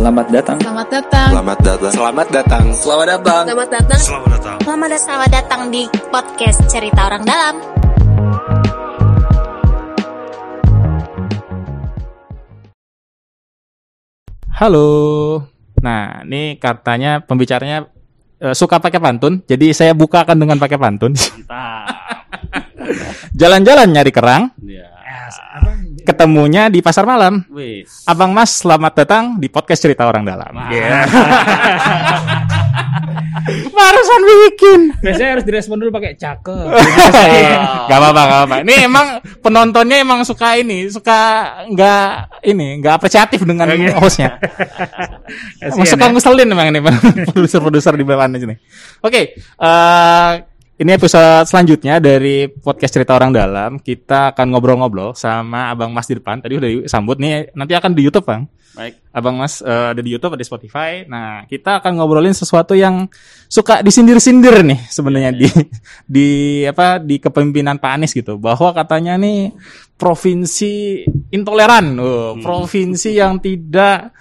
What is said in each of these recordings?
Selamat datang. Selamat datang. Selamat datang. Selamat datang. Selamat datang. Selamat datang. Selamat datang. Selamat datang. Selamat datang di podcast Cerita Orang Dalam. Halo. Nah, ini katanya pembicaranya eh, suka pakai pantun. Jadi saya bukakan dengan pakai pantun. Jalan-jalan nyari kerang, Ya. Ketemunya di pasar malam. Wis. Abang Mas, selamat datang di podcast cerita orang dalam. Iya. Barusan bikin. Biasanya harus direspon dulu pakai cakep. gak apa-apa, gak apa-apa. Ini emang penontonnya emang suka ini, suka nggak ini, nggak apresiatif dengan hostnya. Suka ngeselin emang ini produser-produser di bawah sini. Oke, eh ini episode selanjutnya dari podcast cerita orang dalam. Kita akan ngobrol-ngobrol sama Abang Mas di depan. Tadi udah sambut nih, nanti akan di YouTube, Bang. Baik. Abang Mas eh, ada di YouTube, ada di Spotify. Nah, kita akan ngobrolin sesuatu yang suka disindir-sindir nih sebenarnya di di apa di kepemimpinan Pak Anies gitu. Bahwa katanya nih provinsi intoleran, oh, provinsi yang tidak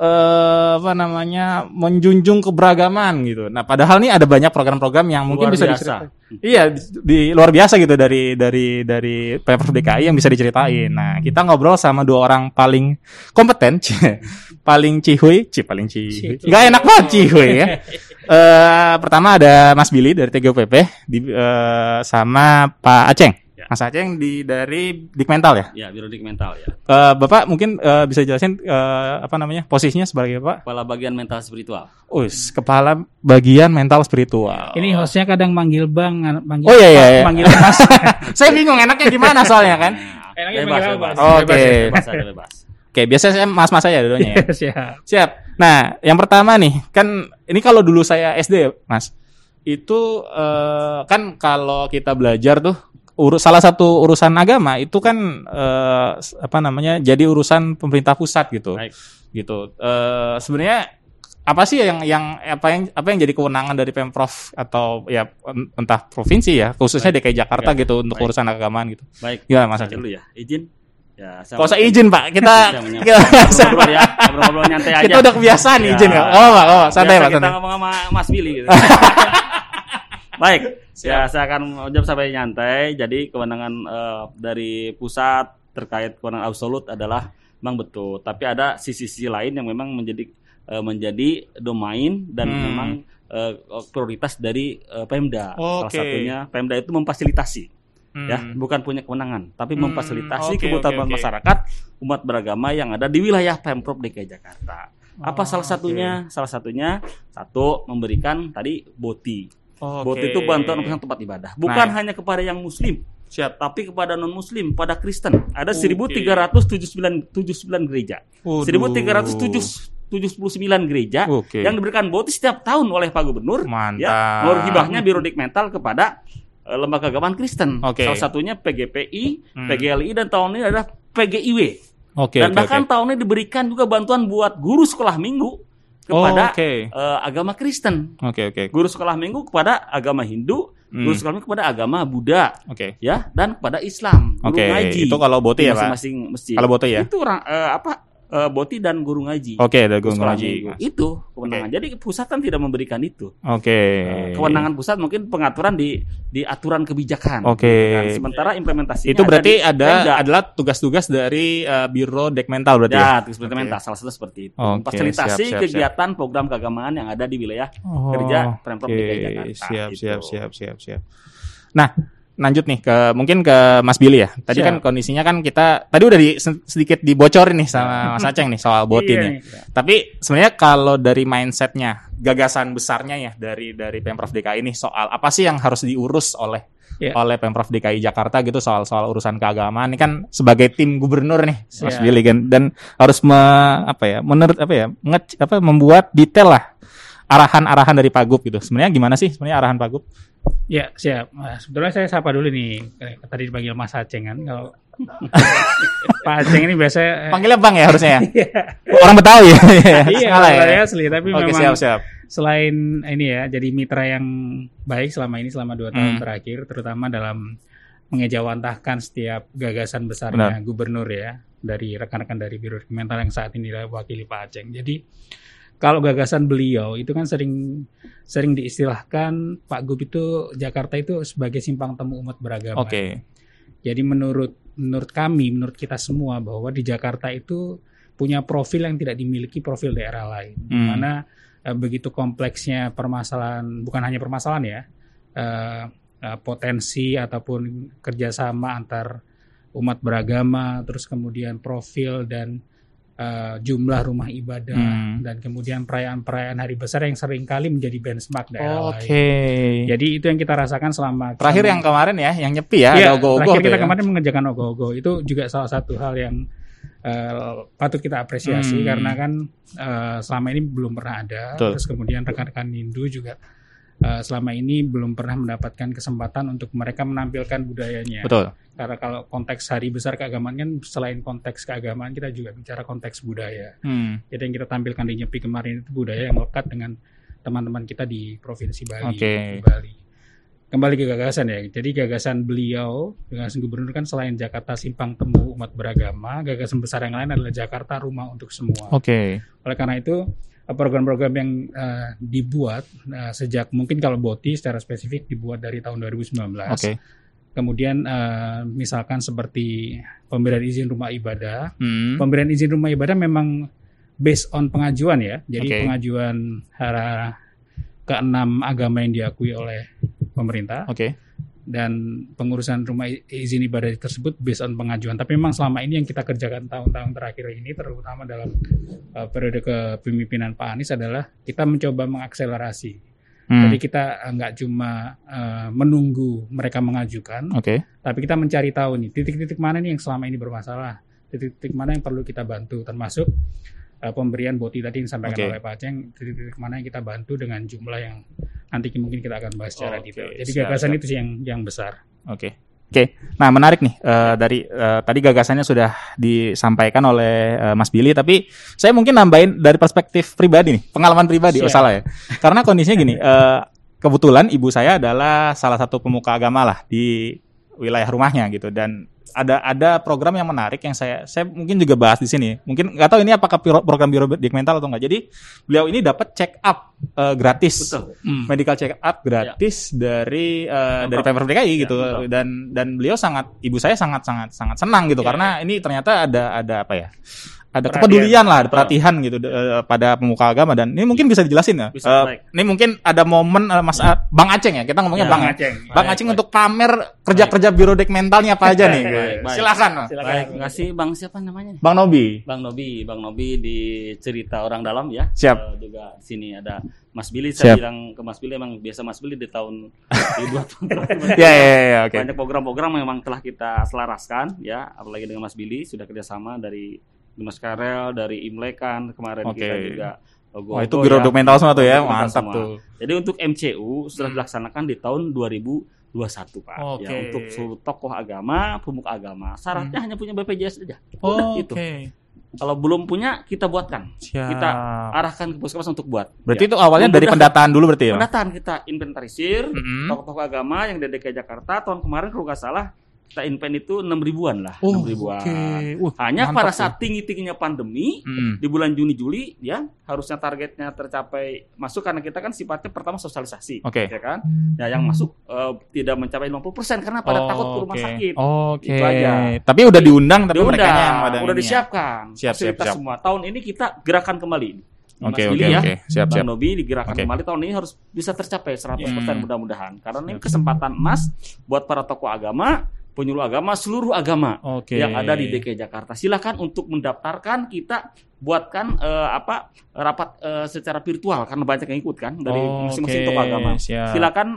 eh apa namanya menjunjung keberagaman gitu. Nah, padahal nih ada banyak program-program yang mungkin Luar bisa biasa. diceritain. Iya, di, di- luar biasa gitu dari dari dari Pemprov DKI yang bisa diceritain. Nah, kita ngobrol sama dua orang paling kompeten, paling cihuy, ci paling cihuy. Enggak enak banget cihuy ya. Eh pertama ada Mas Billy dari TGOPP di eh, sama Pak Aceng. Mas Aceng di dari Dikmental ya. Ya, biodik mental ya. Eh, Bapak mungkin eh, bisa jelasin eh, apa namanya posisinya sebagai apa? Kepala bagian mental spiritual. Us, kepala bagian mental spiritual. Ini hostnya kadang manggil bang, manggil Oh, iya, iya, Pak, iya. manggil mas. Saya bingung enaknya gimana soalnya kan. Enaknya bebas, manggil bebas. apa? Oh, Bebas, oke. Bebas. Oke, biasanya saya mas-mas saya dulunya ya. Siap. Siap. Nah, yang pertama nih, kan ini kalau dulu saya SD Mas. Itu eh, kan kalau kita belajar tuh urus salah satu urusan agama itu kan eh, apa namanya? jadi urusan pemerintah pusat gitu. Baik. Gitu. Eh, sebenarnya apa sih yang yang apa yang apa yang jadi kewenangan dari Pemprov atau ya entah provinsi ya, khususnya DKI Jakarta Ya, gitu untuk baik. urusan agamaan gitu. Baik. Gimana Mas Saya dulu ya. Izin. Ya, saya Kalau usah izin, Pak. Kita Saya kita, Ngobrol-ngobrol ya. Ngobrol-ngobrol nyantai aja. kita udah kebiasaan Ya. izin nggak? Oh, Pak. Oh, santai, Biasa Pak. kita Santai. ngomong sama Mas Billy gitu. Baik. Ya, saya akan jawab sampai nyantai. Jadi kewenangan eh, dari pusat terkait kewenangan absolut adalah memang betul, tapi ada sisi-sisi lain yang memang menjadi eh, menjadi domain dan Hmm. memang eh, prioritas dari eh, Pemda. Salah Oke. satunya Pemda itu memfasilitasi ya, Hmm. bukan punya kewenangan, tapi Hmm, memfasilitasi oke, kebutuhan oke, oke. masyarakat umat beragama yang ada di wilayah Pemprov DKI Jakarta. Apa Oh, salah satunya? Salah satunya satu memberikan tadi boti. Oke. Boti itu bantuan urusan tempat ibadah, bukan Nah. hanya kepada yang muslim, Siap. tapi kepada non muslim, pada Kristen. Ada Oke. 1379 gereja. Waduh. 1379 gereja Oke. yang diberikan boti setiap tahun oleh Pak Gubernur Mantap. ya, menurut hibahnya biro mental kepada eh, lembaga keagamaan Kristen. Oke. Salah satunya PGPI, Hmm. PGLI dan tahun ini adalah PGIW. Oke, dan oke, bahkan oke. tahun ini diberikan juga bantuan buat guru sekolah minggu kepada Oh, oke. eh, agama Kristen. Oke, oke. Guru sekolah minggu kepada agama Hindu, Hmm. guru sekolah minggu kepada agama Buddha, Oke. ya, dan kepada Islam. Oke, ngaji. itu kalau boti Di ya, Pak? Masing-masing masjid. Kalau boti ya? Itu orang eh, apa? Eh, boti dan guru ngaji. Oke, ada guru Sekolah ngaji. minggu. Itu kewenangan. Jadi pusat kan tidak memberikan itu. Oke. Eh, kewenangan pusat mungkin pengaturan di di aturan kebijakan. Oke. gitu kan. Sementara implementasinya Itu berarti di ada adalah tugas-tugas dari eh, Biro Dekmental berarti ya? ya, tugas implementasi salah satu seperti itu. Oke, Fasilitasi siap, siap, kegiatan program keagamaan yang ada di wilayah Oh, kerja Pemprov oke. DKI Jakarta. Siap, Gitu. siap, siap, siap, siap. Nah, lanjut nih ke mungkin ke Mas Billy ya. Tadi Siap. kan kondisinya kan kita tadi udah di, sedikit dibocorin nih sama Mas Aceng nih soal boti Iya nih. nih. Tapi sebenarnya kalau dari mindsetnya, gagasan besarnya ya dari dari pemprov DKI ini soal apa sih yang harus diurus oleh Iya. oleh pemprov DKI Jakarta gitu soal soal urusan keagamaan ini kan sebagai tim gubernur nih Mas Iya. Billy kan dan harus me, apa ya menurut apa ya nge, apa membuat detail lah arahan-arahan dari Pagub gitu. Sebenarnya gimana sih sebenarnya arahan Pagub? Ya, siap. Nah, sebetulnya saya sapa dulu nih. Eh, Tadi dipanggil Mas Aceng kan. Kalau Pak Aceng ini biasa eh, Panggilnya Bang ya harusnya ya. Iya. Orang Betawi ya. Iya, Salah ya. asli tapi Oke, memang siap siap. selain ini ya jadi mitra yang baik selama ini selama dua tahun Hmm. terakhir terutama dalam mengejawantahkan setiap gagasan besarnya Benar. gubernur ya dari rekan-rekan dari Biro Dokumenter yang saat ini wakili Pak Aceng. Jadi kalau gagasan beliau itu kan sering sering diistilahkan Pak Gub itu Jakarta itu sebagai simpang temu umat beragama. Oke. Jadi menurut menurut kami, menurut kita semua bahwa di Jakarta itu punya profil yang tidak dimiliki profil daerah lain. Hmm. mana eh, begitu kompleksnya permasalahan, bukan hanya permasalahan ya, eh, eh, potensi ataupun kerjasama antar umat beragama, terus kemudian profil dan eh, jumlah rumah ibadah Hmm. dan kemudian perayaan-perayaan hari besar yang sering kali menjadi benchmark daerah Oke. lain. Jadi itu yang kita rasakan selama Terakhir kami- yang kemarin ya, yang nyepi ya, Iya, ada ogoh-ogoh terakhir kita ya. kemarin mengerjakan ogoh-ogoh itu juga salah satu hal yang eh, patut kita apresiasi Hmm. karena kan eh, selama ini belum pernah ada. Betul. Terus kemudian rekan-rekan Hindu juga eh, selama ini belum pernah mendapatkan kesempatan untuk mereka menampilkan budayanya. Betul. Karena kalau konteks hari besar keagamaan kan selain konteks keagamaan kita juga bicara konteks budaya. Hmm. Jadi yang kita tampilkan di Nyepi kemarin itu budaya yang melekat dengan teman-teman kita di Provinsi Bali. Di Bali. Kembali ke gagasan ya. Jadi gagasan beliau, gagasan gubernur kan selain Jakarta simpang temu umat beragama, gagasan besar yang lain adalah Jakarta rumah untuk semua. Oke. Oleh karena itu program-program yang eh, dibuat eh, sejak mungkin kalau Boti secara spesifik dibuat dari tahun 2019. Oke. Kemudian eh, misalkan seperti pemberian izin rumah ibadah, Hmm. pemberian izin rumah ibadah memang based on pengajuan ya. Jadi Oke. pengajuan hara keenam agama yang diakui oleh pemerintah Oke. Dan pengurusan rumah izin ibadah tersebut based on pengajuan. Tapi memang selama ini yang kita kerjakan tahun-tahun terakhir ini terutama dalam uh, periode kepemimpinan Pak Anies adalah kita mencoba mengakselerasi. Hmm. Jadi kita uh, nggak cuma uh, menunggu mereka mengajukan, Oke. tapi kita mencari tahu nih titik-titik mana nih yang selama ini bermasalah, titik-titik mana yang perlu kita bantu, termasuk uh, pemberian boti tadi yang disampaikan Oke. oleh Pak Aceng, titik-titik mana yang kita bantu dengan jumlah yang nanti mungkin kita akan bahas secara Oke, detail. Jadi siap, gagasan siap. itu sih yang yang besar. Oke. Oke. Nah, menarik nih eh, dari eh, tadi gagasannya sudah disampaikan oleh eh, Mas Billy tapi saya mungkin nambahin dari perspektif pribadi nih, pengalaman pribadi oh Siap. salah ya. Karena kondisinya gini, eh, kebetulan ibu saya adalah salah satu pemuka agama lah di wilayah rumahnya gitu dan ada ada program yang menarik yang saya saya mungkin juga bahas di sini. Mungkin nggak tahu ini apakah piro- program biro mental atau enggak. Jadi beliau ini dapat check up eh, gratis Betul. medical check up gratis dari eh, dari Pemprov DKI Ya, gitu betul. dan dan beliau sangat ibu saya sangat sangat sangat senang gitu Ya. karena ini ternyata ada ada apa ya ada Perhatian. kepedulian lah ada perhatian gitu eh, pada pemuka agama dan ini mungkin bisa dijelasin ya Bisa, baik. ini mungkin ada momen eh, Mas A- Bang Aceng ya kita ngomongnya Ya, Bang. Aceng. Bang Baik, Aceng baik. untuk pamer kerja-kerja biro dek mentalnya apa aja nih Baik, baik. silakan Silakan. Baik, terima kasih Bang siapa namanya? Bang Nobi Bang Nobi, Bang Nobi di cerita orang dalam ya. Siap. Eh, juga sini ada Mas Billy. Siap. Saya bilang ke Mas Billy emang biasa Mas Billy di tahun di dua tahun terakhir. ya ya ya, ya, oke Banyak program-program yang memang telah kita selaraskan ya, apalagi dengan Mas Billy sudah kerjasama dari Dimas Karel, dari Imlekan kemarin Oke. kita juga. logo Wah, itu biro dek mental semua tuh ya mantap semua. tuh Jadi untuk MCU sudah Hmm. dilaksanakan di tahun 2021 Pak. Oke. Ya, untuk seluruh tokoh agama, pemuka agama, syaratnya hanya punya BPJS saja. oh, oke itu. Kalau belum punya kita buatkan. Siap. Kita arahkan ke puskesmas untuk buat. Berarti Ya. itu awalnya dari pendataan dulu berarti ya? Pendataan kita inventarisir Mm-mm. tokoh-tokoh agama yang dari DKI Jakarta tahun kemarin kalau nggak salah kita inven itu 6 ribuan lah, Oh, 6 ribuan. oke. Wah, Hanya mantap pada saat tinggi-tingginya pandemi Mm. di bulan Juni Juli ya harusnya targetnya tercapai masuk karena kita kan sifatnya pertama sosialisasi Oke. ya kan ya yang masuk eh, tidak mencapai 50% karena pada takut ke rumah oke. sakit Oke. Itu aja. Tapi udah diundang tapi Diundang, mereka yang pada udah ininya. disiapkan Siap, siap, siap. semua tahun ini kita gerakan kembali Mas Oke, oke, ya oke. Siap, Bang siap. Nobi digerakkan Oke. kembali tahun ini harus bisa tercapai 100% Hmm. mudah-mudahan karena ini kesempatan emas buat para tokoh agama penyuluh agama seluruh agama Oke. yang ada di DKI Jakarta. Silakan untuk mendaftarkan kita buatkan eh, apa rapat eh, secara virtual karena banyak yang ikut kan dari masing-masing tokoh agama. siap. Silakan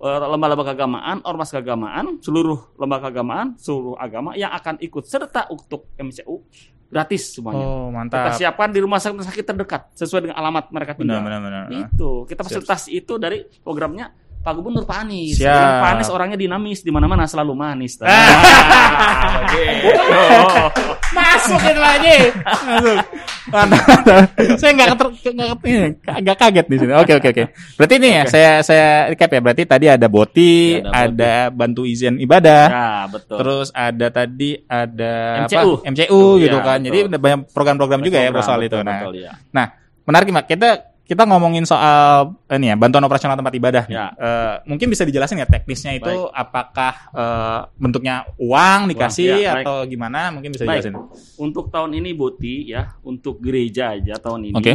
eh, lembaga-lembaga keagamaan, ormas keagamaan, seluruh lembaga keagamaan, seluruh agama yang akan ikut serta untuk MCU gratis semuanya. Oh, Kita mantap. siapkan di rumah sakit terdekat sesuai dengan alamat mereka Benar, tinggal. benar, benar. Itu kita Siap. fasilitasi itu dari programnya Pak Gubernur Pak Anies. Siap. Pak Anies orangnya dinamis di mana-mana selalu manis. Masuk itu aja. Masuk. saya nggak keter, nggak ini, agak kaget di sini. Oke oke oke. Berarti ini ya saya saya recap ya. Berarti tadi ada boti, Ya, ada ada bantu izin ibadah, Ya, betul. terus ada tadi ada MCU. apa? MCU gitu Iya, kan. betul. Jadi banyak program-program juga ya Program, soal itu. betul, Nah, betul, ya. nah menarik Mak. Kita kita ngomongin soal ini ya bantuan operasional tempat ibadah. Ya. Eh, mungkin bisa dijelasin ya teknisnya itu Baik. apakah eh, bentuknya uang dikasih ya, baik. atau gimana? Mungkin bisa Baik. dijelasin. Untuk tahun ini Boti ya, untuk gereja aja tahun ini Oke.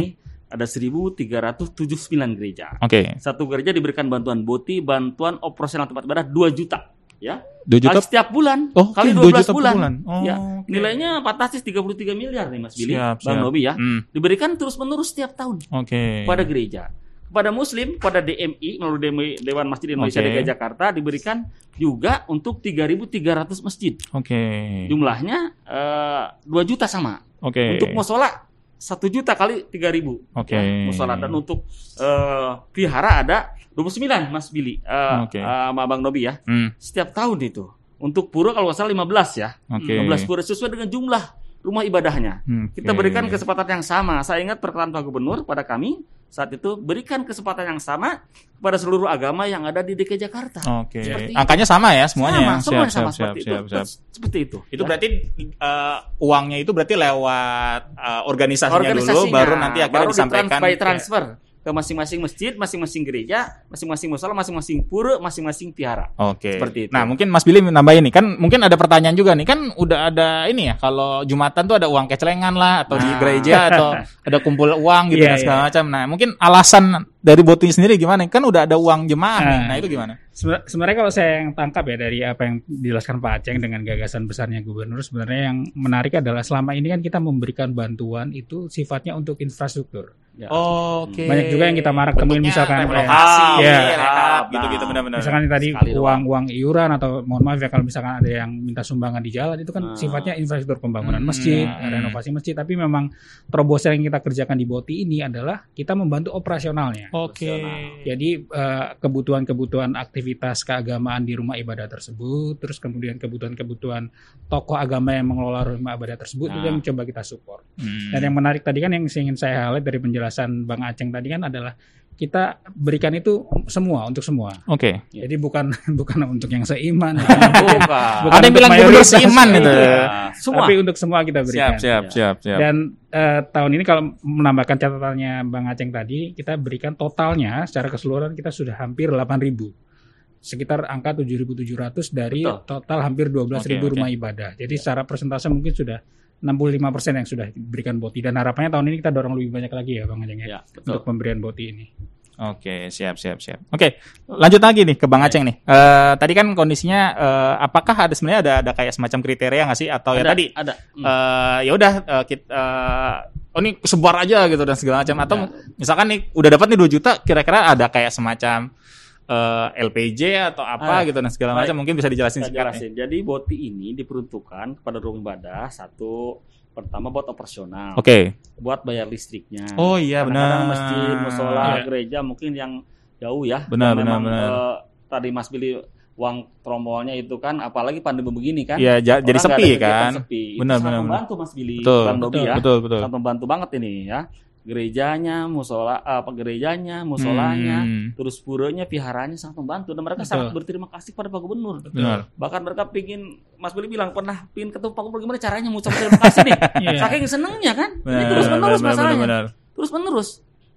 ada 1379 gereja. Oke. Satu gereja diberikan bantuan Boti, bantuan operasional tempat ibadah 2 juta, ya. 2 juta Kali setiap bulan, Oh, kali oke, 12 2 juta per bulan. bulan. Oh, ya. oke. Nilainya fantastis 33 miliar nih Mas Billy, Siap, Bang siap. Nobi ya. Hmm, Diberikan terus-menerus setiap tahun Oke. pada gereja. Kepada muslim, pada DMI melalui DMI Dewan Masjid Indonesia Oke. DKI Jakarta diberikan juga untuk 3.300 masjid. Oke. Jumlahnya eh, 2 juta sama. Oke. Untuk musola 1 juta kali 3000. Oke. Ya, musola dan untuk eh, vihara ada 29 Mas Billy. Eh, Oke. eh, sama Bang Nobi ya. Hmm, Setiap tahun itu. Untuk pura kalau nggak salah 15 ya. Oke. 15 pura sesuai dengan jumlah rumah ibadahnya. Hmm, Kita berikan kesempatan yang sama. Saya ingat perkataan Pak Gubernur pada kami saat itu berikan kesempatan yang sama kepada seluruh agama yang ada di DKI Jakarta. Oke. Seperti itu. Angkanya sama ya semuanya sama, ya. semuanya siap, sama siap, seperti siap, itu. siap. Seperti itu. Itu Ya. berarti eh, uangnya itu berarti lewat eh, organisasinya, dulu organisasinya baru nanti akhirnya baru disampaikan by ke- transfer ke masing-masing masjid, masing-masing gereja, masing-masing musola, masing-masing pura, masing-masing tiara. Oke. Seperti itu. Nah, mungkin Mas Billy nambahin nih. Kan mungkin ada pertanyaan juga nih. Kan udah ada ini ya, kalau Jumatan tuh ada uang kecelengan lah atau di Nah. gereja atau ada kumpul uang gitu Iya, dan segala iya. macam. Nah, mungkin alasan dari botunya sendiri gimana? Kan udah ada uang jemaah nih. Nah. Nah, itu gimana? Seben- Sebenarnya kalau saya yang tangkap ya dari apa yang dijelaskan Pak Aceng dengan gagasan besarnya gubernur, sebenarnya yang menarik adalah selama ini kan kita memberikan bantuan itu sifatnya untuk infrastruktur. Ya. Oke. Banyak juga yang kita marak temuin misalkan relokasi, Iya. rehab, Nah. gitu-gitu benar-benar. Misalkan tadi uang-uang iuran atau mohon maaf ya kalau misalkan ada yang minta sumbangan di jalan itu kan Nah. sifatnya infrastruktur pembangunan Hmm. masjid, Hmm. renovasi masjid. Tapi memang terobosan yang kita kerjakan di Boti ini adalah kita membantu operasionalnya. Oke. Jadi eh, kebutuhan-kebutuhan aktivitas keagamaan di rumah ibadah tersebut, terus kemudian kebutuhan-kebutuhan tokoh agama yang mengelola rumah ibadah tersebut itu Nah. yang coba kita support. Hmm. Dan yang menarik tadi kan yang ingin saya highlight dari penjelasan Bang Aceng tadi kan adalah kita berikan itu semua untuk semua. Oke. Ya. Jadi bukan bukan untuk yang seiman, Bukan. Bukan Ada yang bilang gubernur seiman itu. Iya. Semua. tapi untuk semua kita berikan. Siap, siap, Ya. siap, siap. Dan eh, tahun ini kalau menambahkan catatannya Bang Aceng tadi, kita berikan totalnya secara keseluruhan kita sudah hampir 8.000. Sekitar angka 7.700 dari Betul. total hampir 12.000 Oke, oke. rumah ibadah. Jadi secara persentase mungkin sudah 65% yang sudah diberikan boti dan harapannya tahun ini kita dorong lebih banyak lagi ya Bang Aceng ya, Ya, untuk pemberian boti ini. Oke, siap, siap, siap. Oke, lanjut lagi nih ke Bang Aceng nih. Eh, tadi kan kondisinya, eh, apakah ada sebenarnya ada ada kayak semacam kriteria nggak sih? Atau ya Ada, tadi, ada. Hmm. eh, ya udah eh, kita, eh, oh ini sebar aja gitu dan segala macam. Atau Ya. misalkan nih udah dapat nih 2 juta, kira-kira ada kayak semacam eh, LPJ atau apa Ah, gitu dan segala baik. macam. Mungkin bisa dijelasin nih. jelasin. Jadi boti ini diperuntukkan kepada rumah ibadah satu pertama buat operasional, Oke. buat bayar listriknya. Oh iya benar. masjid, musola, Iya. gereja mungkin yang jauh ya. Benar, benar, memang, benar. eh, tadi Mas Billy uang tromolnya itu kan apalagi pandemi begini kan. Iya, ja- jadi sepi kan. Sepi. Benar, sangat benar, benar. membantu Mas Billy, Betul, Bang Dobi ya. Betul, betul. Sangat membantu banget ini ya. Gerejanya, musola, apa gerejanya, musolanya, Hmm, terus puranya, viharanya sangat membantu dan mereka Betul. sangat berterima kasih kepada Pak Gubernur. benar. Bahkan mereka pingin Mas Billy bilang pernah pingin ketemu Pak Gubernur gimana caranya mengucap terima kasih nih. Iya. Saking senengnya kan. Ini Benar, terus menerus benar, benar, masalahnya. benar. Terus menerus.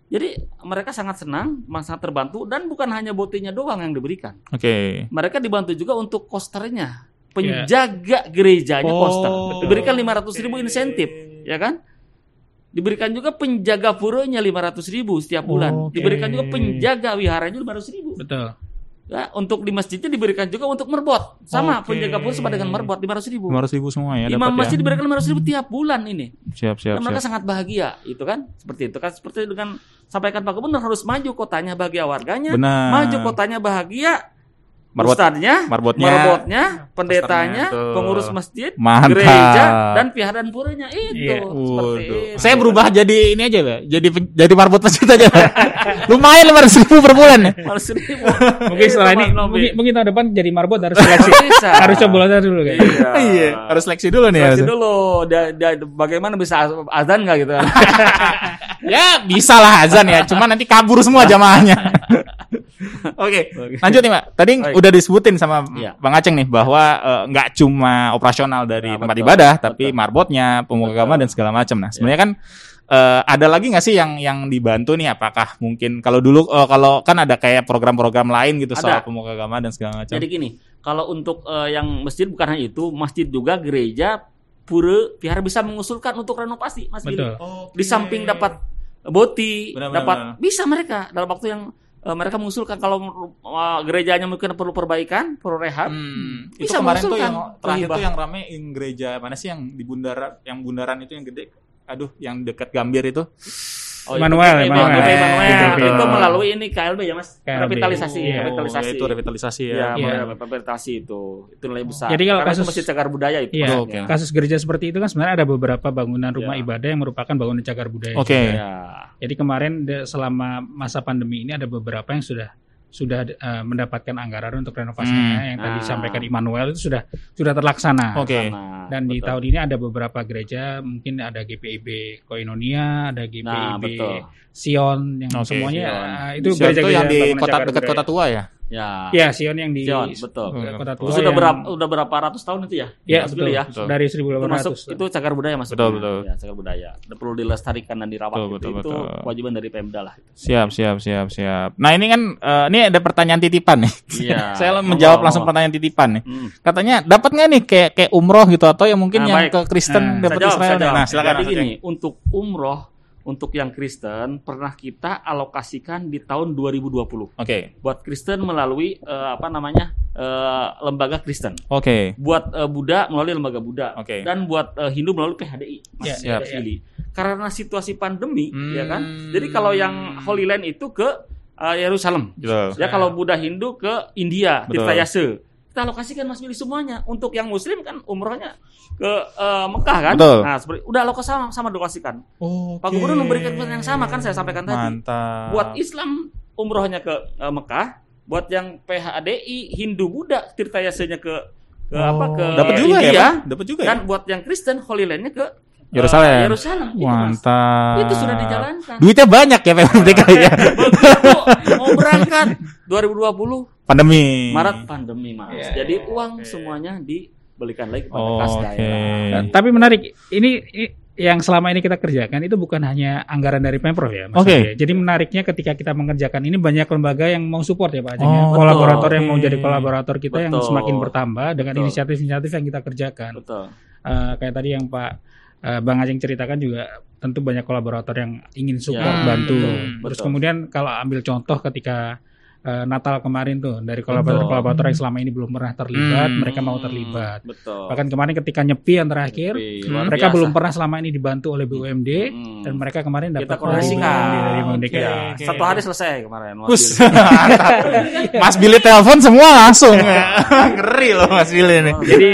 Jadi mereka sangat senang, sangat terbantu dan bukan hanya botinya doang yang diberikan. Oke. Mereka dibantu juga untuk kosternya. Penjaga gerejanya Oh. koster. Diberikan 500 ribu insentif, ya kan? Diberikan juga penjaga puronya 500 ribu setiap bulan. Oke. Diberikan juga penjaga wiharanya 500 ribu. Betul. Ya, untuk di masjidnya diberikan juga untuk merbot. Sama Oke. penjaga pura sama dengan merbot 500 ribu. 500 ribu semua ya Imam dapat masjid ya. diberikan 500 ribu tiap bulan ini. Siap, siap, Dan mereka siap. sangat bahagia, itu kan? Seperti itu kan? Seperti dengan sampaikan Pak Gubernur harus maju kotanya bahagia warganya, Benar. maju kotanya bahagia Marbot. Ustadznya, Marbotnya. marbotnya, pendetanya, tuh. pengurus masjid, Mantap. gereja, dan pihak dan puranya itu. Iya. Seperti itu. Saya berubah jadi ini aja, Pak. Jadi jadi marbot masjid aja. Lumayan lima ribu per bulan ya. Mungkin setelah ini Itu, mungkin, mungkin tahun depan jadi marbot harus seleksi. Harus coblosan dulu kayaknya. Iya. Iya, harus seleksi dulu nih. Seleksi harus. dulu. Dia, dia, bagaimana bisa az- azan nggak gitu? Ya, bisa lah azan ya. Cuma nanti kabur semua jamaahnya. Oke, lanjut nih, Pak. Tadi Baik. udah disebutin sama Iya. Bang Aceng nih bahwa eh, nggak cuma operasional dari Ya, tempat betul, ibadah, tapi betul. marbotnya, pemuka agama dan segala macam. Nah, sebenarnya kan eh, ada lagi nggak sih yang yang dibantu nih? Apakah mungkin kalau dulu eh, kalau kan ada kayak program-program lain gitu soal Ada. pemuka agama dan segala macam. Jadi gini, kalau untuk eh, yang masjid bukan hanya itu, masjid juga gereja, pura, pihara bisa mengusulkan untuk renovasi, Mas Billy. Betul. Di samping dapat boti, Benar, benar, dapat benar. bisa mereka dalam waktu yang eh, mereka mengusulkan kalau eh, gerejanya mungkin perlu perbaikan, perlu rehab, Hmm, itu Bisa kemarin tuh yang terakhir tuh yang rame yang gereja mana sih yang di bundaran yang bundaran itu yang gede? Aduh yang dekat Gambir itu Oh, itu, Emmanuel. itu, Emmanuel. Betul. Itu melalui ini KLB ya Mas, KLB. revitalisasi, Iya. revitalisasi. Oh, itu revitalisasi ya, Ya, Iya. revitalisasi itu. Itu nilai besar. Jadi kalau Karena itu kasus- masjid cagar budaya itu. Iya, Oh, oke. kasus gereja seperti itu kan sebenarnya ada beberapa bangunan rumah Ya. ibadah yang merupakan bangunan cagar budaya. Oke. juga. Ya. Jadi kemarin selama masa pandemi ini ada beberapa yang sudah sudah eh, mendapatkan anggaran untuk renovasinya yang tadi Ah. disampaikan Immanuel itu sudah sudah terlaksana. Oke. Sana, Dan di betul. tahun ini ada beberapa gereja, mungkin ada GPIB Koinonia, ada GPIB Nah, betul. Sion yang Oke, semuanya Sion. eh, itu Siapa tuh gereja-gereja yang di kota dekat kota tua ya Ya. Iya, Sion yang di Sion, betul. kota tua. Itu sudah yang- berapa udah berapa ratus tahun itu ya? Ya, Mas betul. Ya. Betul. Dari Itu masuk 1800. itu cagar budaya masuk. Betul, betul. Ya, cagar budaya. Udah perlu dilestarikan dan dirawat. Betul, gitu. betul, itu betul. kewajiban dari Pemda lah. siap siap siap siap nah ini kan eh, ini ada pertanyaan titipan nih Iya. saya menjawab Monggo, langsung monggo. pertanyaan titipan nih Hmm. katanya dapat nggak nih kayak kayak umroh gitu atau yang mungkin Nah, yang baik. ke Kristen Nah, dapat Israel jawab. nah silakan Jadi Mas gini, untuk umroh untuk yang Kristen pernah kita alokasikan di tahun 2020 oke buat Kristen melalui eh, apa namanya eh, lembaga Kristen, oke buat eh, Buddha melalui lembaga Buddha, Oke. dan buat eh, Hindu melalui PHDI. Mas Ya, siap. Pilih. Karena situasi pandemi, Hmm. ya kan. Jadi kalau yang Holy Land itu ke Yerusalem, gitu ya kalau Buddha Hindu ke India. Tirta Yase. Kita alokasikan Mas Billy semuanya. Untuk yang Muslim kan umrohnya ke eh, Mekah kan. Betul. Nah, seperti udah alokasi sama sama alokasikan. Oke. Pak Gubernur memberikan pesan yang sama kan saya sampaikan tadi. Mantap. Buat Islam umrohnya ke eh, Mekah, buat yang PHDI Hindu Buddha Tirta Yase-nya ke ke apa ke dapat juga India, ya? Dapat juga ya. dan buat yang Kristen Holy Land-nya ke Yerusalem. Yerusalem. Itu, Mas. Mantap. Itu sudah dijalankan. Duitnya banyak ya Pemprov DKI ya. Begitu mau berangkat 2020 Pandemi. Maret pandemi mas. Iya, Jadi uang semuanya dibelikan lagi kepada Oh, kas daerah. Nah, tapi menarik, ini, i- yang selama ini kita kerjakan itu bukan hanya anggaran dari Pemprov ya, Mas Oke. Adi ya. Jadi menariknya ketika kita mengerjakan ini banyak lembaga yang mau support ya Pak Ajeng ya. Oh, Kolaborator yang mau jadi kolaborator kita yang Betul. semakin bertambah dengan inisiatif-inisiatif yang kita kerjakan. Betul. Eh, kayak tadi yang Pak eh, Bang Ajeng ceritakan juga tentu banyak kolaborator yang ingin support Ya, bantu. betul, Terus betul. kemudian kalau ambil contoh ketika eh, Natal kemarin tuh dari kolaborator-kolaborator yang selama ini belum pernah terlibat, Hmm. mereka mau terlibat. Betul. Bahkan kemarin ketika nyepi yang terakhir, luar mereka biasa. belum pernah selama ini dibantu oleh BUMD Hmm. dan mereka kemarin dapat koordinasikan dari BUMD BUMD. Ya, Oke. satu hari selesai kemarin. Mas. Mas Billy telepon semua langsung. Ngeri loh Mas Billy ini. Jadi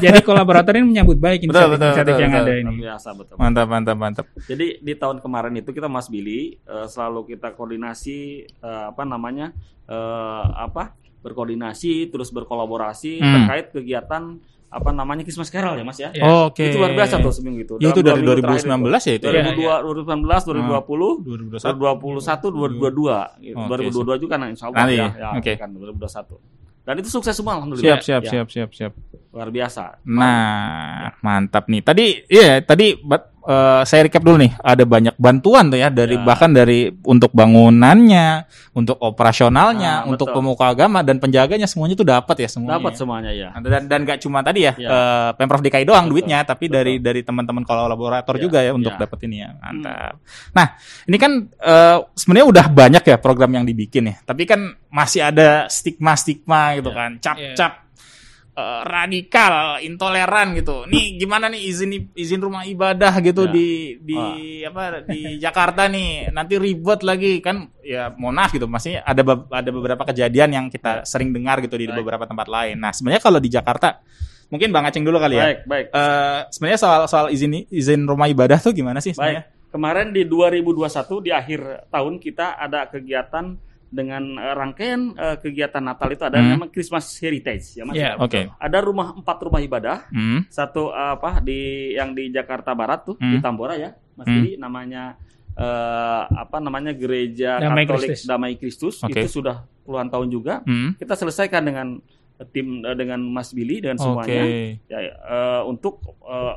jadi kolaborator ini menyambut baik Betul, betul, inisiatif betul, yang betul. ada Luar ini. biasa betul. Mantap, mantap, mantap. Jadi di tahun kemarin itu kita Mas Billy eh, selalu kita koordinasi eh, apa namanya eh, apa berkoordinasi terus berkolaborasi Hmm. terkait kegiatan apa namanya Christmas Carol ya Mas ya. Ya. Oke. Itu luar biasa tuh seminggu itu. Ya, itu Dalam dari dua minggu terakhir 2019 ya itu. ya? 2002, 2019, 2020, 2021. 2021, 2022, gitu. Oke, 2022 juga nah, insya Allah Nanti, ya, ya oke. kan 2021. Dan itu sukses semua alhamdulillah. Siap, siap, Ya, siap, siap, siap. Luar biasa. Nah, mantap nih. Tadi iya, tadi bat- eh, saya recap dulu nih. Ada banyak bantuan tuh ya dari Ya. bahkan dari untuk bangunannya, untuk operasionalnya, Nah, untuk betul. pemuka agama dan penjaganya semuanya itu dapat ya semuanya. Dapat ya? semuanya ya. dan dan gak cuma tadi ya, Ya. eh, pemprov DKI doang Betul, duitnya, tapi betul. dari dari teman-teman kolaborator Ya, juga ya untuk ya. dapat ini ya, mantap. Nah, ini kan eh, sebenarnya udah banyak ya program yang dibikin ya, tapi kan masih ada stigma-stigma gitu Ya. kan, cap-cap eh, radikal, intoleran gitu. Nih gimana nih izin izin rumah ibadah gitu Ya. di di apa di Jakarta nih. Nanti ribet lagi kan ya mohon maaf gitu. Maksudnya ada be- ada beberapa kejadian yang kita sering dengar gitu di Baik. beberapa tempat lain. Nah, sebenarnya kalau di Jakarta mungkin Bang Aceng dulu kali ya. Baik, baik. Eh, sebenarnya soal soal izin izin rumah ibadah tuh gimana sih sebenarnya? Baik. Kemarin di 2021 di akhir tahun kita ada kegiatan dengan eh, rangkaian eh, kegiatan Natal itu ada Hmm. namanya Christmas Heritage ya Mas. Ya? Oke. Ada rumah empat rumah ibadah, Hmm. satu eh, apa di yang di Jakarta Barat tuh di Hmm. Tambora ya, Mas Hmm. Didi, namanya eh, apa namanya Gereja Damai Katolik Kristus. Damai Kristus Oke. itu sudah puluhan tahun juga. Hmm. Kita selesaikan dengan tim dengan Mas Billy dan Oke. semuanya ya, eh, untuk eh,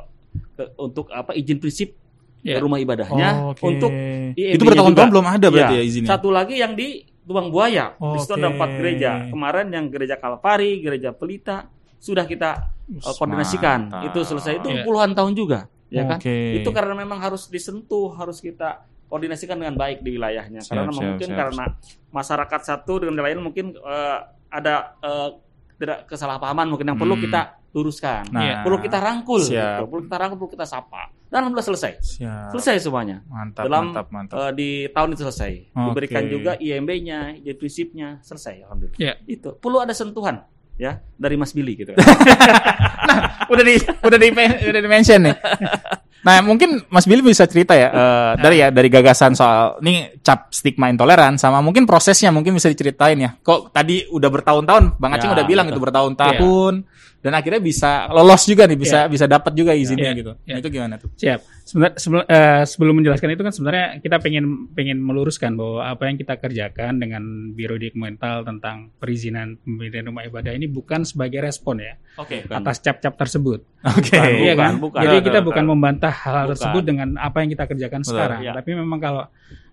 ke- untuk apa izin prinsip Ya. rumah ibadahnya Oke. untuk IMB-nya itu bertahun-tahun belum ada berarti Iya. ya izinnya. Satu lagi yang di Tuang Buaya. Di situ ada empat gereja. Kemarin yang gereja Kalvari, gereja Pelita sudah kita uh, koordinasikan. Mantap. Itu selesai itu Iya. puluhan tahun juga, ya kan? Itu karena memang harus disentuh, harus kita koordinasikan dengan baik di wilayahnya. Siap, karena siap, mungkin siap. karena masyarakat satu dengan lain mungkin uh, ada uh, tidak kesalahpahaman mungkin yang perlu Hmm. kita luruskan. Nah, perlu kita rangkul, siap. gitu. perlu kita rangkul, perlu kita sapa. Dan alhamdulillah selesai. Siap. Selesai semuanya Mantap, dalam mantap, mantap. eh, di tahun itu selesai. Diberikan Oke. juga IMB-nya, izin prinsipnya selesai alhamdulillah. Ya. Itu perlu ada sentuhan ya dari Mas Billy gitu. udah di udah di udah di mention nih. Nah, mungkin Mas Billy bisa cerita ya eh, dari ya dari gagasan soal ini cap stigma intoleran sama mungkin prosesnya mungkin bisa diceritain ya. Kok tadi udah bertahun-tahun Bang Aceng Ya, udah bilang betul. itu bertahun-tahun dan akhirnya bisa lolos juga nih, bisa bisa dapat juga izinnya Ya, gitu. ya. Nah, itu gimana tuh? Siap. Sebenarnya sebelum, eh, sebelum menjelaskan itu kan sebenarnya kita pengen pengen meluruskan bahwa apa yang kita kerjakan dengan Biro Dokumental tentang perizinan pemberian rumah ibadah ini bukan sebagai respon ya Oke. atas cap-cap tersebut. Oke. Bukan, Iya kan? bukan. Jadi Betul, kita bukan membantah hal Bukan. tersebut dengan apa yang kita kerjakan Betul, sekarang, iya. tapi memang kalau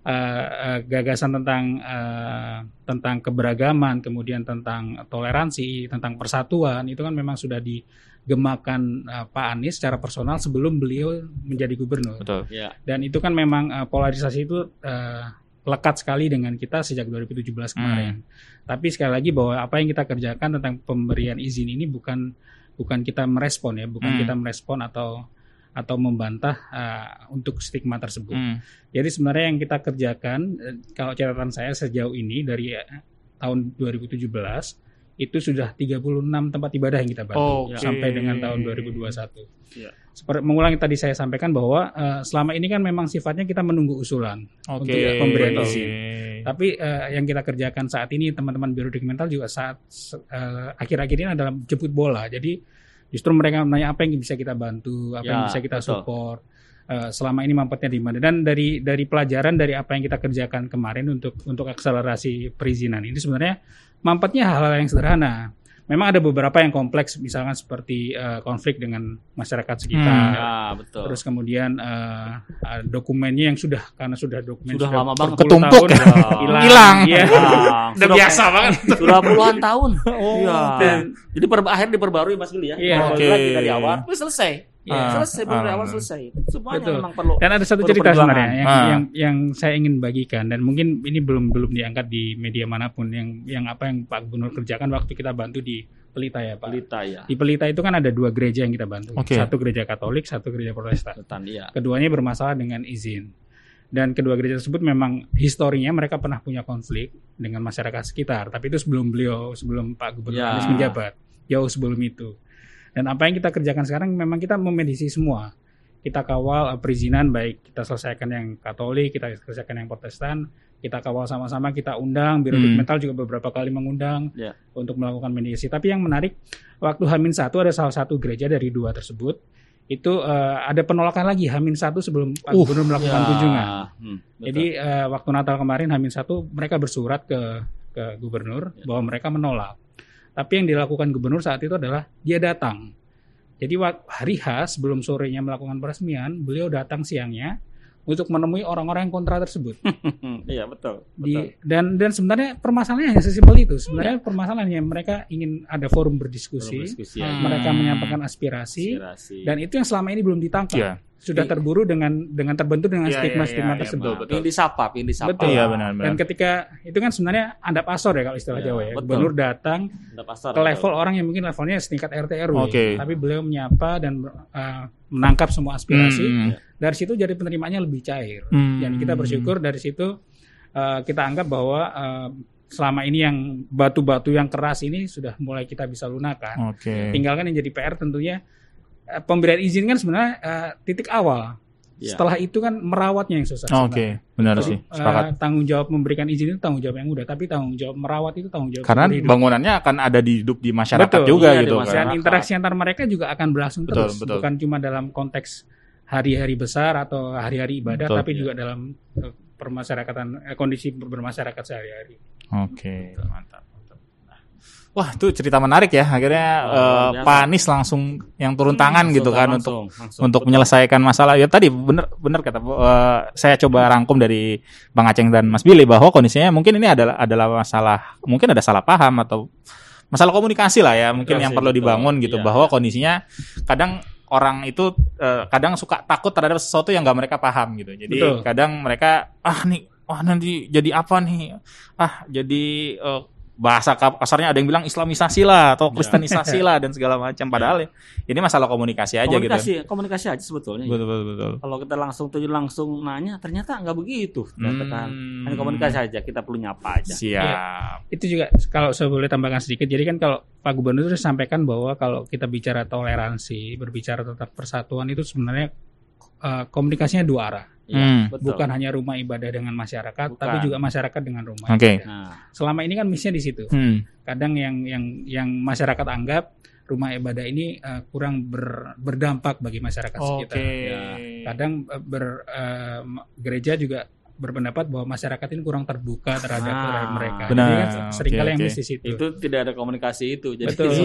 eh, eh, gagasan tentang eh, tentang keberagaman, kemudian tentang toleransi, tentang persatuan itu kan memang sudah digemakan eh, Pak Anies secara personal sebelum beliau menjadi gubernur. Betul. Ya. Dan itu kan memang eh, polarisasi itu eh, lekat sekali dengan kita sejak 2017 kemarin. Tapi sekali lagi bahwa apa yang kita kerjakan tentang pemberian izin ini bukan bukan kita merespon ya, bukan Hmm. kita merespon atau atau membantah eh, untuk stigma tersebut. Hmm. Jadi sebenarnya yang kita kerjakan eh, kalau catatan saya sejauh ini dari eh, tahun 2017 itu sudah 36 tempat ibadah yang kita bantu Oke. sampai dengan tahun 2021. Ya. Seperti mengulangi tadi saya sampaikan bahwa eh, selama ini kan memang sifatnya kita menunggu usulan Oke. untuk pemberian izin. Tapi eh, yang kita kerjakan saat ini teman-teman Biro Dokumental juga saat akhir-akhir ini adalah jemput bola. Jadi justru mereka menanya apa yang bisa kita bantu, apa yang Ya, bisa kita betul. support. eh, selama ini mampetnya di mana dan dari dari pelajaran dari apa yang kita kerjakan kemarin untuk untuk akselerasi perizinan ini sebenarnya mampetnya hal-hal yang sederhana. Memang ada beberapa yang kompleks misalkan seperti eh, konflik dengan masyarakat sekitar. Hmm. Ya, betul. Terus kemudian eh, eh, dokumennya yang sudah karena sudah dokumen Sudah lama banget. Ketumpuk ya. hilang. Hilang. Iya. Hilang. Udah biasa banget. Sudah puluhan tahun. Oh, Iya. dan- Jadi per, akhir diperbarui Mas Billy ya. Iya. Oke. lagi dari awal. Wih, selesai. Iya. selesai baru awal Ah. selesai. Semuanya Betul. memang perlu. Dan ada satu cerita perjuangan. sebenarnya yang, Ah. yang yang saya ingin bagikan dan mungkin ini belum belum diangkat di media mana pun yang yang apa yang Pak Gubernur kerjakan waktu kita bantu di Pelita ya Pak. Pelita ya. Di Pelita itu kan ada dua gereja yang kita bantu. Oke. Satu gereja Katolik, satu gereja Protestan. Iya. Keduanya bermasalah dengan izin. Dan kedua gereja tersebut memang historinya mereka pernah punya konflik dengan masyarakat sekitar. Tapi itu sebelum beliau, sebelum Pak Gubernur Ya. Anies menjabat. Jauh sebelum itu. Dan apa yang kita kerjakan sekarang memang kita memedisi semua. Kita kawal eh, perizinan baik kita selesaikan yang Katolik, kita selesaikan yang Protestan, kita kawal sama-sama, kita undang, Biro Hmm. Dokumental juga beberapa kali mengundang Ya. untuk melakukan mediasi. Tapi yang menarik, waktu Hamin satu ada salah satu gereja dari dua tersebut, itu eh, ada penolakan lagi Hamin satu sebelum Pak Uh, Gubernur melakukan kunjungan. Hmm, betul. Jadi eh, waktu Natal kemarin Hamin satu mereka bersurat ke ke Gubernur Ya. bahwa mereka menolak. Tapi yang dilakukan Gubernur saat itu adalah dia datang. Jadi hari H sebelum sorenya melakukan peresmian, beliau datang siangnya untuk menemui orang-orang yang kontra tersebut. Iya betul. Di, betul. dan dan sebenarnya permasalahannya hanya sesimpel itu. Sebenarnya permasalahannya mereka ingin ada forum berdiskusi, Berdiskusi, Hmm. ya. mereka menyampaikan aspirasi, Aspirasi. dan itu yang selama ini belum ditangkap. Iya. Sudah terburu dengan dengan terbentur dengan Iya, stigma-stigma iya, iya, tersebut. betul, betul. Yang disapa, yang disapa. Betul. Iya benar benar. Dan ketika itu kan sebenarnya andap asor ya kalau istilah Iya, Jawa ya. betul. Gubernur datang pasar, ke betul. level orang yang mungkin levelnya setingkat RT RW, Oke. tapi beliau menyapa dan uh, menangkap semua aspirasi. Hmm, hmm. Dari situ jadi penerimaannya lebih cair. Hmm. Dan kita bersyukur dari situ uh, kita anggap bahwa uh, selama ini yang batu-batu yang keras ini sudah mulai kita bisa lunakan. Oke. Tinggalkan yang jadi PR tentunya pemberian izin kan sebenarnya uh, titik awal. Iya. Setelah itu kan merawatnya yang susah. Oke, sebenarnya. benar Jadi, sih, uh, sepakat. tanggung jawab memberikan izin itu tanggung jawab yang mudah, tapi tanggung jawab merawat itu tanggung jawab Karena bangunannya akan ada di hidup di masyarakat Betul. juga Iya, di gitu masyarakat. kan. Dan interaksi antar mereka juga akan berlangsung Betul, terus, betul. bukan cuma dalam konteks hari-hari besar atau hari-hari ibadah, Betul. tapi juga dalam eh, permasyarakatan eh, kondisi ber- bermasyarakat sehari-hari. Oke, mantap. mantap. Wah, itu cerita menarik ya. Akhirnya Oh, biasa. Pak Anies langsung yang turun tangan Langsung, gitu kan langsung, untuk langsung. untuk menyelesaikan masalah. Ya tadi bener bener kata eh, saya coba rangkum dari Bang Aceng dan Mas Billy bahwa kondisinya mungkin ini adalah adalah masalah mungkin ada salah paham atau masalah komunikasi lah ya mungkin yang perlu betul. dibangun gitu Iya. bahwa kondisinya kadang orang itu eh, kadang suka takut terhadap sesuatu yang nggak mereka paham gitu. Jadi Betul. kadang mereka ah nih wah nanti jadi apa nih? Ah jadi eh, bahasa ka- kasarnya ada yang bilang Islamisasi lah atau Kristenisasi lah dan segala macam. Padahal ya, ini masalah komunikasi aja komunikasi, gitu. komunikasi aja sebetulnya. Betul betul betul. Kalau kita langsung tujuh langsung nanya, ternyata nggak begitu. Ternyata kan. Hmm. Hanya komunikasi aja, kita perlu nyapa aja. Siap. Itu juga kalau saya boleh tambahkan sedikit. Jadi kan kalau Pak Gubernur sudah sampaikan bahwa kalau kita bicara toleransi, berbicara tentang persatuan itu sebenarnya eh, komunikasinya dua arah. Iya, Hmm. betul. Bukan hanya rumah ibadah dengan masyarakat, Bukan. tapi juga masyarakat dengan rumah. Oke. ibadah. Nah, Selama ini kan misinya di situ. Hmm. kadang yang yang yang masyarakat anggap rumah ibadah ini eh, kurang ber- berdampak bagi masyarakat Oke. sekitar. Ya. Kadang eh, ber, ma- gereja juga berpendapat bahwa masyarakat ini kurang terbuka terhadap Ah, orang mereka. benar. Jadi kan sering kali Oke, yang miss di situ. itu tidak ada komunikasi itu. Jadi Betul. Iya.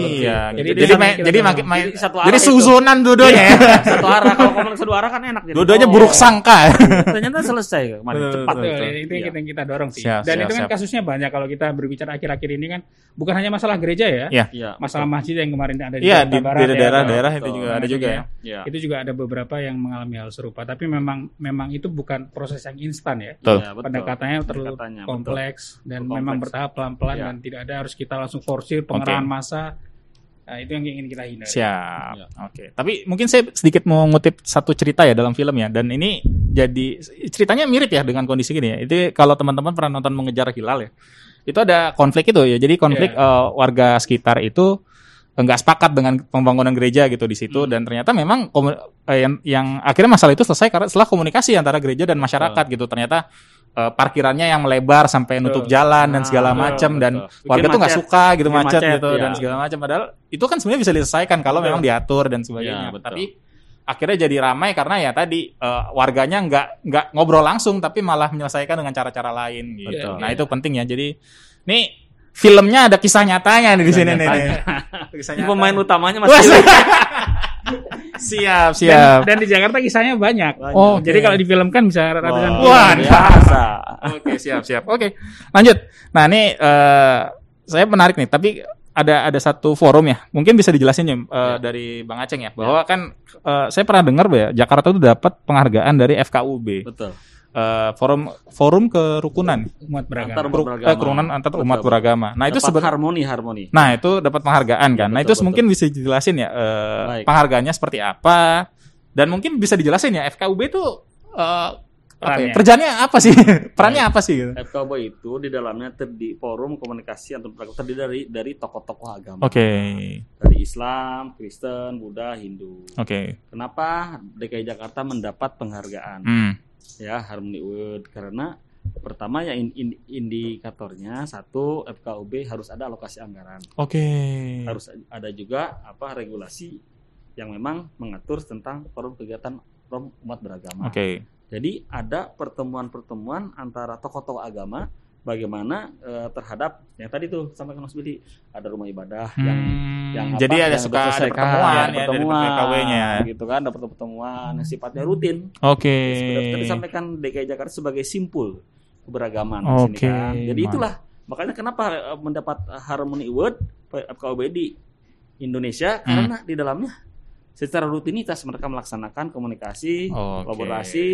itu. Jadi Jadi jadi, main- jadi makin main Jadi satu jadi arah itu. suzonan dua-duanya ya. satu arah kalau komunikasi satu arah kan enak. Jadi, Dua-duanya oh, buruk sangka. Ternyata selesai kemarin cepat. betul, Betul, itu yang Iya. kita, kita dorong sih. Siap, Dan siap, itu kan siap. kasusnya banyak kalau kita berbicara akhir-akhir ini kan bukan hanya masalah gereja ya, Iya. Iya. masalah masjid yang kemarin ada di Iya ya, daerah-daerah itu juga ada juga ya. Iya. itu juga ada beberapa yang mengalami hal serupa. Tapi memang memang itu bukan proses yang instan ya. Betul. Iya, betul. pendekatannya terlalu Pendekatannya, kompleks dan Kompleks. memang bertahap pelan-pelan Iya. dan tidak ada harus kita langsung forsir pengerahan massa. Nah, itu yang ingin kita hindari. Siap. Iya. Oke. Tapi mungkin saya sedikit mau ngutip satu cerita ya dalam film ya. Dan ini jadi ceritanya mirip ya dengan kondisi gini ya. Itu kalau teman-teman pernah nonton mengejar hilal ya. Itu ada konflik itu ya. Jadi konflik Iya. eh, warga sekitar itu enggak sepakat dengan pembangunan gereja gitu di situ. Dan ternyata memang eh, yang, yang akhirnya masalah itu selesai karena setelah komunikasi antara gereja dan masyarakat gitu. Ternyata eh, parkirannya yang melebar sampai nutup jalan dan Nah, segala betul, macam dan betul. warga Bikin tuh nggak suka gitu Bikin macet, macet, gitu iya. dan segala macam padahal itu kan sebenarnya bisa diselesaikan kalau Betul. memang diatur dan sebagainya. Iya, betul. tapi akhirnya jadi ramai karena ya tadi eh, warganya nggak nggak ngobrol langsung tapi malah menyelesaikan dengan cara-cara lain gitu. Betul. nah itu penting ya. Jadi nih filmnya ada kisah nyatanya nih di sini nih, nih. Kisah Ini nyata. pemain utamanya Wah, masih siap Dan, siap dan di Jakarta kisahnya banyak. Oh, oke. Jadi kalau difilmkan bisa ratusan Wah, film. Wah, biasa. Oke, siap, siap. Oke, lanjut. Nah, ini eh, saya menarik nih, tapi ada ada satu forum ya. Mungkin bisa dijelasin ya eh, dari Bang Aceng ya, bahwa kan eh, saya pernah dengar ya Jakarta itu dapat penghargaan dari FKUB, Betul. Eh, forum forum kerukunan, umat beragama. Antar umat beragama. eh, kerukunan antar Betul, umat betul. beragama. Nah, itu Dapat sebenarnya harmoni harmoni. Nah, itu dapat penghargaan kan. Iya, nah, betul, itu mungkin bisa dijelasin ya eh, Baik. penghargaannya seperti apa dan mungkin bisa dijelasin ya FKUB itu eh, ya, Perannya. kerjanya apa sih? Perannya apa sih gitu? FKB itu di dalamnya terdiri forum komunikasi antar beragama terdiri dari dari tokoh-tokoh agama. Oke. Dari Islam, Kristen, Buddha, Hindu. Oke. Kenapa DKI Jakarta mendapat penghargaan? Hmm. Ya, Harmony Award karena pertama ya in- in- indikatornya satu FKUB harus ada alokasi anggaran. Oke. Harus ada juga apa regulasi yang memang mengatur tentang forum kegiatan forum umat beragama. Oke. Jadi ada pertemuan-pertemuan antara tokoh-tokoh agama bagaimana eh, terhadap yang tadi tuh sampaikan Mas Billy ada rumah ibadah yang Hmm, yang apa, jadi ada yang suka ada pertemuan ya, dari pertemuan PKW-nya. gitu kan ada pertemuan yang sifatnya rutin Oke. seperti tadi disampaikan DKI Jakarta sebagai simpul keberagaman di sini Oke, kan. Jadi itulah makanya kenapa eh, mendapat Harmony Award FKUB di Indonesia Hmm. karena di dalamnya secara rutinitas mereka melaksanakan komunikasi, Oke. kolaborasi,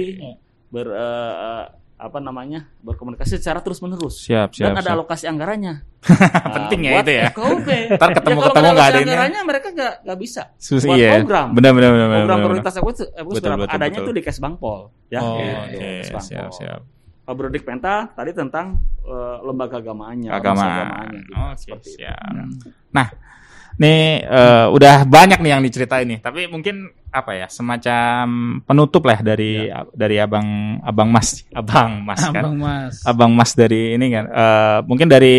ber eh, eh, apa namanya berkomunikasi secara terus menerus Siap, siap. dan ada siap. alokasi anggarannya. Penting ya buat itu ya. FKUB. Ntar ketemu- kalau ketemu nggak ada ini. anggarannya mereka nggak nggak bisa. Susah buat iya. program. Benar benar benar. Program benar. prioritas aku itu betul, adanya betul. itu di Kesbangpol ya. Oh, gitu, Oke, Kesbangpol. siap, siap. Pak Brodik Penta tadi tentang eh, lembaga agamaannya, ormas Agama. agamaannya, gitu. Oke, seperti itu. siap. Nah, nih eh, udah banyak nih yang diceritain nih, tapi mungkin apa ya, semacam penutup lah dari dari abang abang Mas, abang Mas kan. Abang Mas. Abang Mas dari ini kan, eh, mungkin dari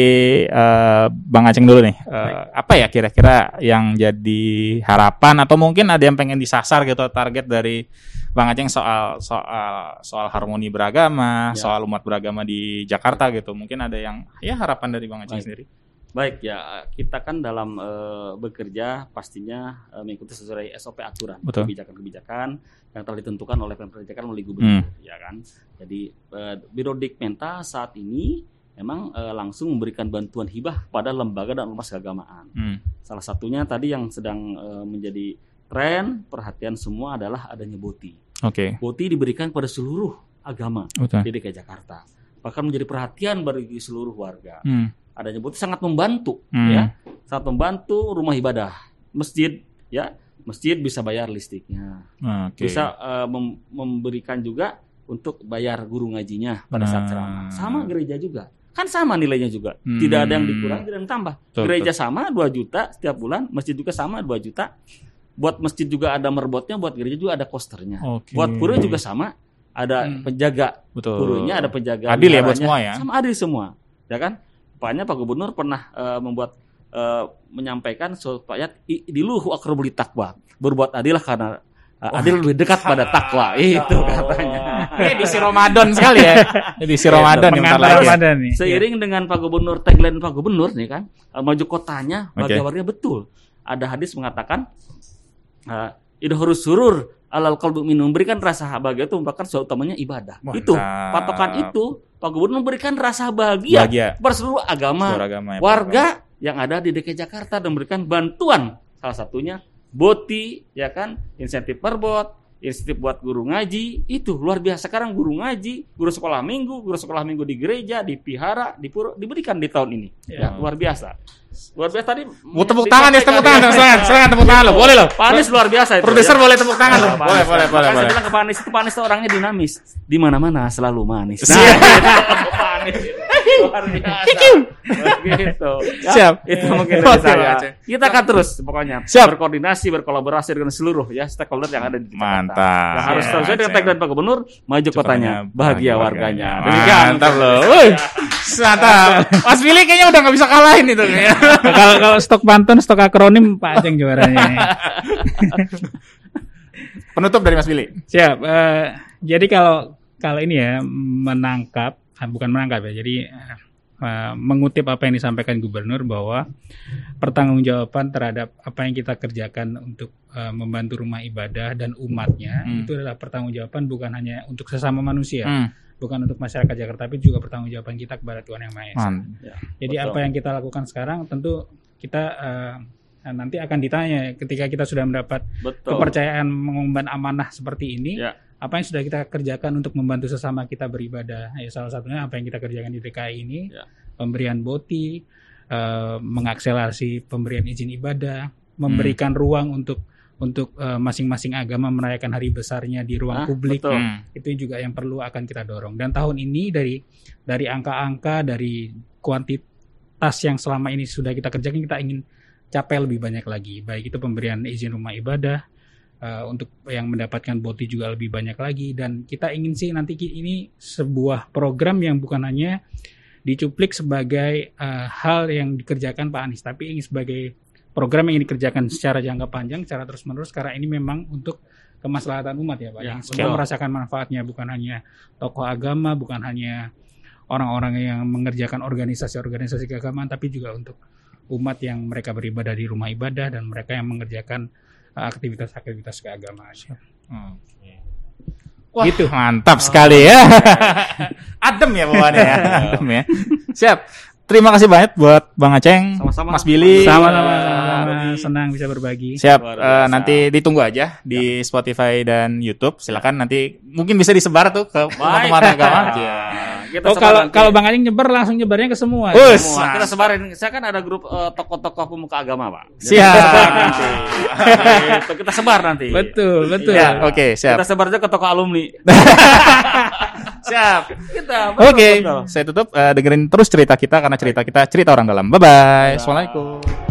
eh, Bang Aceng dulu nih. Eh, apa ya kira-kira yang jadi harapan atau mungkin ada yang pengen disasar gitu target dari Bang Aceng soal soal soal harmoni beragama, Ya. soal umat beragama di Jakarta gitu. Mungkin ada yang ya harapan dari Bang Aceng Baik. sendiri. Baik ya, kita kan dalam eh, bekerja pastinya eh, mengikuti sesuai SOP aturan, kebijakan-kebijakan yang telah ditentukan oleh Pemprov DKI melalui gubernur, ya kan. Jadi eh, Biro Dikmenta saat ini memang eh, langsung memberikan bantuan hibah pada lembaga dan ormas keagamaan. Hmm. Salah satunya tadi yang sedang eh, menjadi tren perhatian semua adalah adanya boti. Oke, Boti diberikan kepada seluruh agama betul. di DKI Jakarta. Bahkan menjadi perhatian bagi seluruh warga. Hmm. Adanya boti sangat membantu, Hmm. ya, sangat membantu rumah ibadah, masjid, ya, masjid bisa bayar listriknya, Oke. bisa eh, mem- memberikan juga untuk bayar guru ngajinya pada Nah. saat ceramah. Sama gereja juga, kan sama nilainya juga, Hmm. tidak ada yang dikurangi, tidak ada yang tambah. Betul, gereja sama 2 juta setiap bulan, masjid juga sama 2 juta. Buat masjid juga ada merbotnya, buat gereja juga ada kosternya. Oke. Buat pura juga sama, ada Hmm. penjaga betul. gurunya ada penjaga Adil ya buat semua ya. sama adil semua ya kan Makanya Pak Gubernur pernah eh, membuat eh, menyampaikan supaya diluhu akrobuli takwa berbuat adil karena eh, adil lebih dekat pada takwa itu katanya Ini edisi Ramadan sekali ya. Edisi Ramadan yang bentar Pengantar lagi. ya. Ramadan nih. seiring dengan Pak Gubernur tagline Pak Gubernur nih kan maju kotanya bagi warga betul ada hadis mengatakan eh, idhurus surur alal kalbu minum memberikan rasa bahagia itu merupakan sesuatu utamanya ibadah Mantap. itu patokan itu Pak Gubernur memberikan rasa bahagia Bahagia. kepada seluruh agama Seluruh agama ya, Pak. warga yang ada di DKI Jakarta dan memberikan bantuan salah satunya boti ya kan insentif perbot insentif buat guru ngaji itu luar biasa sekarang guru ngaji guru sekolah minggu guru sekolah minggu di gereja di pihara di pura diberikan di tahun ini ya, luar biasa luar biasa tadi Mau tepuk tangan ya, tepuk tangan, silakan, silakan tepuk tangan lo, boleh lo. Pak Anies luar biasa itu Produser ya. boleh tepuk tangan lo. Pak Boleh, boleh, boleh, boleh. Saya bilang ke Pak Anies itu Pak Anies itu orangnya dinamis. Di mana-mana selalu manis. Nah, Pak Anies. Luar biasa. gitu. Ya, Siap. Itu mungkin dari saya. Kita akan terus pokoknya Siap. berkoordinasi, berkolaborasi dengan seluruh ya stakeholder yang ada di Jakarta. Mantap. Yang harus Ya, sesuai dengan tagline Pak Gubernur, maju kotanya, bahagia warganya. Demikian. Mantap loh. Mantap. Mas Billy kayaknya udah nggak bisa kalahin itu kalau kalau stok pantun, stok akronim Pak Aceng juaranya. Penutup dari Mas Billy. Siap. eh, jadi kalau kalau ini ya menangkap, bukan menangkap ya. Jadi eh, mengutip apa yang disampaikan Gubernur bahwa pertanggungjawaban terhadap apa yang kita kerjakan untuk eh, membantu rumah ibadah dan umatnya Hmm. itu adalah pertanggungjawaban bukan hanya untuk sesama manusia, Hmm. bukan untuk masyarakat Jakarta, tapi juga pertanggungjawaban kita kepada Tuhan yang Maha Esa. Man. Jadi Betul. apa yang kita lakukan sekarang tentu kita eh, nanti akan ditanya ketika kita sudah mendapat Betul. kepercayaan mengemban amanah seperti ini, Ya. Apa yang sudah kita kerjakan untuk membantu sesama kita beribadah? Ya, salah satunya apa yang kita kerjakan di DKI ini, Ya. pemberian boti, eh, mengakselerasi pemberian izin ibadah, memberikan ruang untuk untuk eh, masing-masing agama merayakan hari besarnya di ruang Ah, publik. betul. Hmm. Itu juga yang perlu akan kita dorong. Dan tahun ini dari dari angka-angka dari kuantitas yang selama ini sudah kita kerjakan kita ingin capai lebih banyak lagi. Baik itu pemberian izin rumah ibadah eh, untuk yang mendapatkan boti juga lebih banyak lagi. Dan kita ingin sih nanti ini sebuah program yang bukan hanya dicuplik sebagai eh, hal yang dikerjakan Pak Anies tapi ini sebagai program yang dikerjakan secara jangka panjang, secara terus-menerus. Karena ini memang untuk kemaslahatan umat ya Pak. Ya, yang semua merasakan manfaatnya bukan hanya tokoh agama, bukan hanya orang-orang yang mengerjakan organisasi-organisasi keagamaan, tapi juga untuk umat yang mereka beribadah di rumah ibadah dan mereka yang mengerjakan uh, aktivitas-aktivitas keagamaan. Wah, Gitu. mantap sekali ya. Adem ya bawaannya ya. Adem ya. Siap. Terima kasih banyak buat Bang Aceng, Sama-sama. Mas Billy. Sama-sama, senang bisa berbagi. Siap. Biasa. nanti ditunggu aja di Spotify dan YouTube. Silakan nanti mungkin bisa disebar tuh ke teman-teman agama. Kita Oh kalau nanti. kalau Bang Anjing nyebar langsung nyebarnya ke semua. Us. Semua. Kita sebarin. Saya kan ada grup eh, tokoh-tokoh pemuka agama, Pak. Jadi Siap. Kita sebar nanti. Gitu, kita sebar nanti. Betul, betul. Ya, oke, siap. Kita sebar aja ke toko alumni. Siap. kita. Oke, betul. saya tutup Eh, dengerin terus cerita kita karena cerita kita cerita orang dalam. Bye bye. Assalamualaikum.